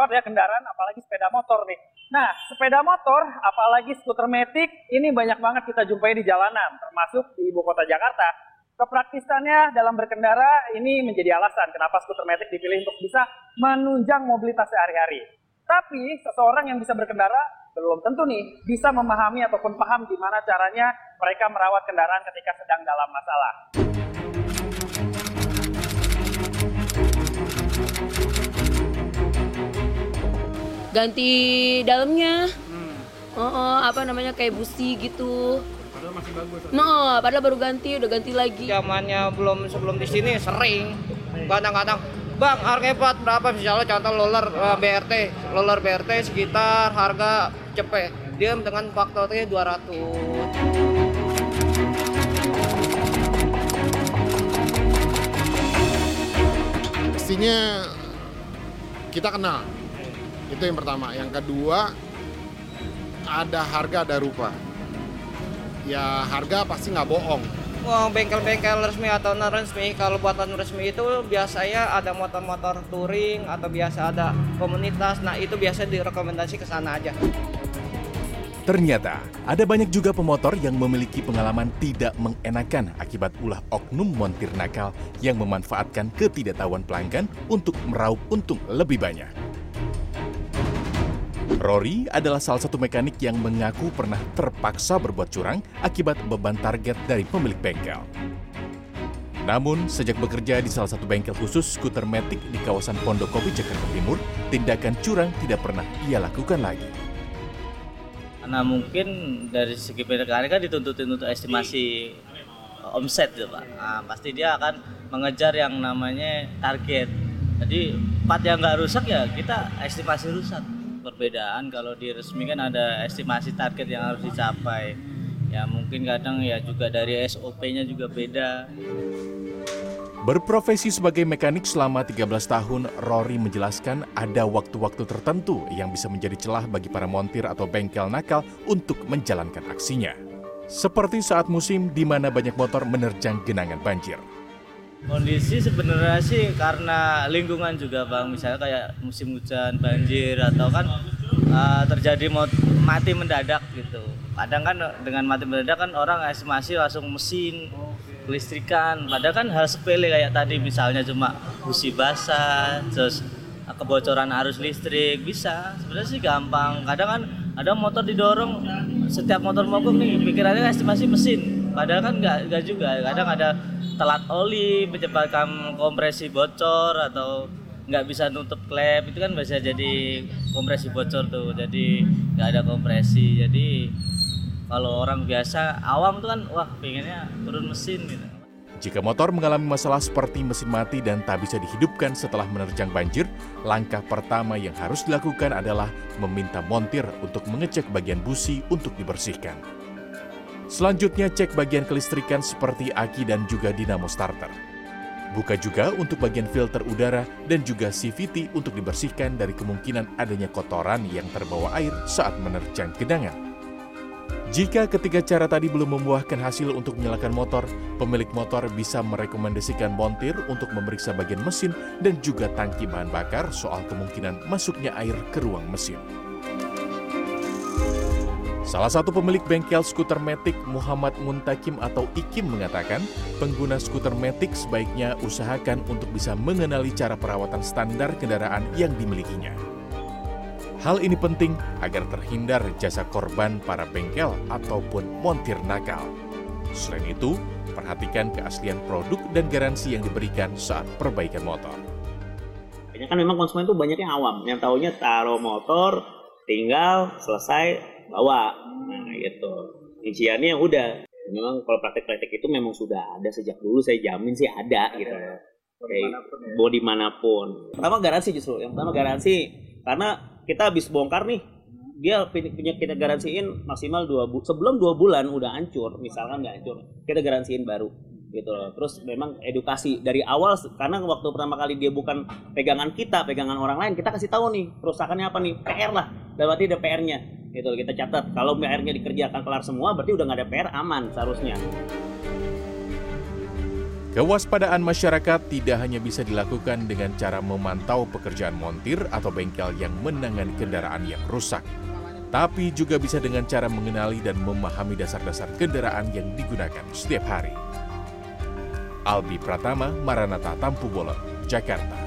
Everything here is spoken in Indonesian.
banget ya kendaraan, apalagi sepeda motor nih. Nah, sepeda motor, apalagi skuter metik, ini banyak banget kita jumpai di jalanan, termasuk di ibu kota Jakarta. Kepraktisannya dalam berkendara ini menjadi alasan kenapa skuter metik dipilih untuk bisa menunjang mobilitas sehari-hari. Tapi seseorang yang bisa berkendara belum tentu nih bisa memahami ataupun paham gimana caranya mereka merawat kendaraan ketika sedang dalam masalah. Ganti dalamnya. Hmm. oh, oh, apa namanya kayak busi gitu. Padahal masih bagus. No padahal baru ganti udah ganti lagi. Zamannya belum sebelum di sini sering. Kadang-kadang bang harga empat berapa? Misalnya contoh roller uh, eh, BRT roller BRT sekitar harga cepet. Dia dengan faktornya 200 Pastinya kita kenal itu yang pertama. Yang kedua ada harga ada rupa. Ya harga pasti nggak bohong. Wah, bengkel-bengkel resmi atau non resmi kalau buatan resmi itu biasanya ada motor-motor touring atau biasa ada komunitas. Nah itu biasa direkomendasi ke sana aja. Ternyata ada banyak juga pemotor yang memiliki pengalaman tidak mengenakan akibat ulah oknum montir nakal yang memanfaatkan ketidaktahuan pelanggan untuk meraup untung lebih banyak. Rory adalah salah satu mekanik yang mengaku pernah terpaksa berbuat curang akibat beban target dari pemilik bengkel. Namun, sejak bekerja di salah satu bengkel khusus skuter metik di kawasan Pondokopi, Jakarta Timur, tindakan curang tidak pernah ia lakukan lagi. Karena mungkin dari segi mekanik kan dituntut untuk estimasi omset gitu Pak. Nah, pasti dia akan mengejar yang namanya target. Jadi part yang nggak rusak ya kita estimasi rusak perbedaan kalau di resmi kan ada estimasi target yang harus dicapai ya mungkin kadang ya juga dari SOP-nya juga beda Berprofesi sebagai mekanik selama 13 tahun, Rory menjelaskan ada waktu-waktu tertentu yang bisa menjadi celah bagi para montir atau bengkel nakal untuk menjalankan aksinya. Seperti saat musim di mana banyak motor menerjang genangan banjir. Kondisi sebenarnya sih karena lingkungan juga bang, misalnya kayak musim hujan, banjir atau kan uh, terjadi mati mendadak gitu. Kadang kan dengan mati mendadak kan orang estimasi langsung mesin, kelistrikan. Padahal kan hal sepele kayak tadi misalnya cuma busi basah, terus kebocoran arus listrik bisa. Sebenarnya sih gampang. Kadang kan ada motor didorong, setiap motor mogok nih pikirannya estimasi mesin. Padahal kan nggak nggak juga. Kadang ada telat oli menyebabkan kompresi bocor atau nggak bisa nutup klep. Itu kan bisa jadi kompresi bocor tuh jadi nggak ada kompresi. Jadi kalau orang biasa awam tuh kan wah pengennya turun mesin gitu. Jika motor mengalami masalah seperti mesin mati dan tak bisa dihidupkan setelah menerjang banjir, langkah pertama yang harus dilakukan adalah meminta montir untuk mengecek bagian busi untuk dibersihkan. Selanjutnya cek bagian kelistrikan seperti aki dan juga dinamo starter. Buka juga untuk bagian filter udara dan juga CVT untuk dibersihkan dari kemungkinan adanya kotoran yang terbawa air saat menerjang genangan. Jika ketiga cara tadi belum membuahkan hasil untuk menyalakan motor, pemilik motor bisa merekomendasikan montir untuk memeriksa bagian mesin dan juga tangki bahan bakar soal kemungkinan masuknya air ke ruang mesin. Salah satu pemilik bengkel skuter metik Muhammad Muntakim atau Ikim mengatakan, pengguna skuter metik sebaiknya usahakan untuk bisa mengenali cara perawatan standar kendaraan yang dimilikinya. Hal ini penting agar terhindar jasa korban para bengkel ataupun montir nakal. Selain itu, perhatikan keaslian produk dan garansi yang diberikan saat perbaikan motor. Kan memang konsumen itu banyak yang awam, yang tahunya taruh motor, tinggal, selesai, bawa nah gitu. Rinciannya yang udah. Memang kalau praktek-praktek itu memang sudah ada sejak dulu saya jamin sih ada, ada gitu ya. kayak mau di mana pun pertama garansi justru. Yang pertama garansi karena kita habis bongkar nih dia punya kita garansiin maksimal dua bu sebelum dua bulan udah hancur misalkan nggak hancur kita garansiin baru gitu loh. Terus memang edukasi dari awal karena waktu pertama kali dia bukan pegangan kita, pegangan orang lain, kita kasih tahu nih kerusakannya apa nih, PR lah. Berarti ada PR-nya gitu kita catat kalau PR-nya dikerjakan kelar semua berarti udah nggak ada PR aman seharusnya Kewaspadaan masyarakat tidak hanya bisa dilakukan dengan cara memantau pekerjaan montir atau bengkel yang menangani kendaraan yang rusak, tapi juga bisa dengan cara mengenali dan memahami dasar-dasar kendaraan yang digunakan setiap hari. Albi Pratama, Maranatha Tampu Bolon, Jakarta.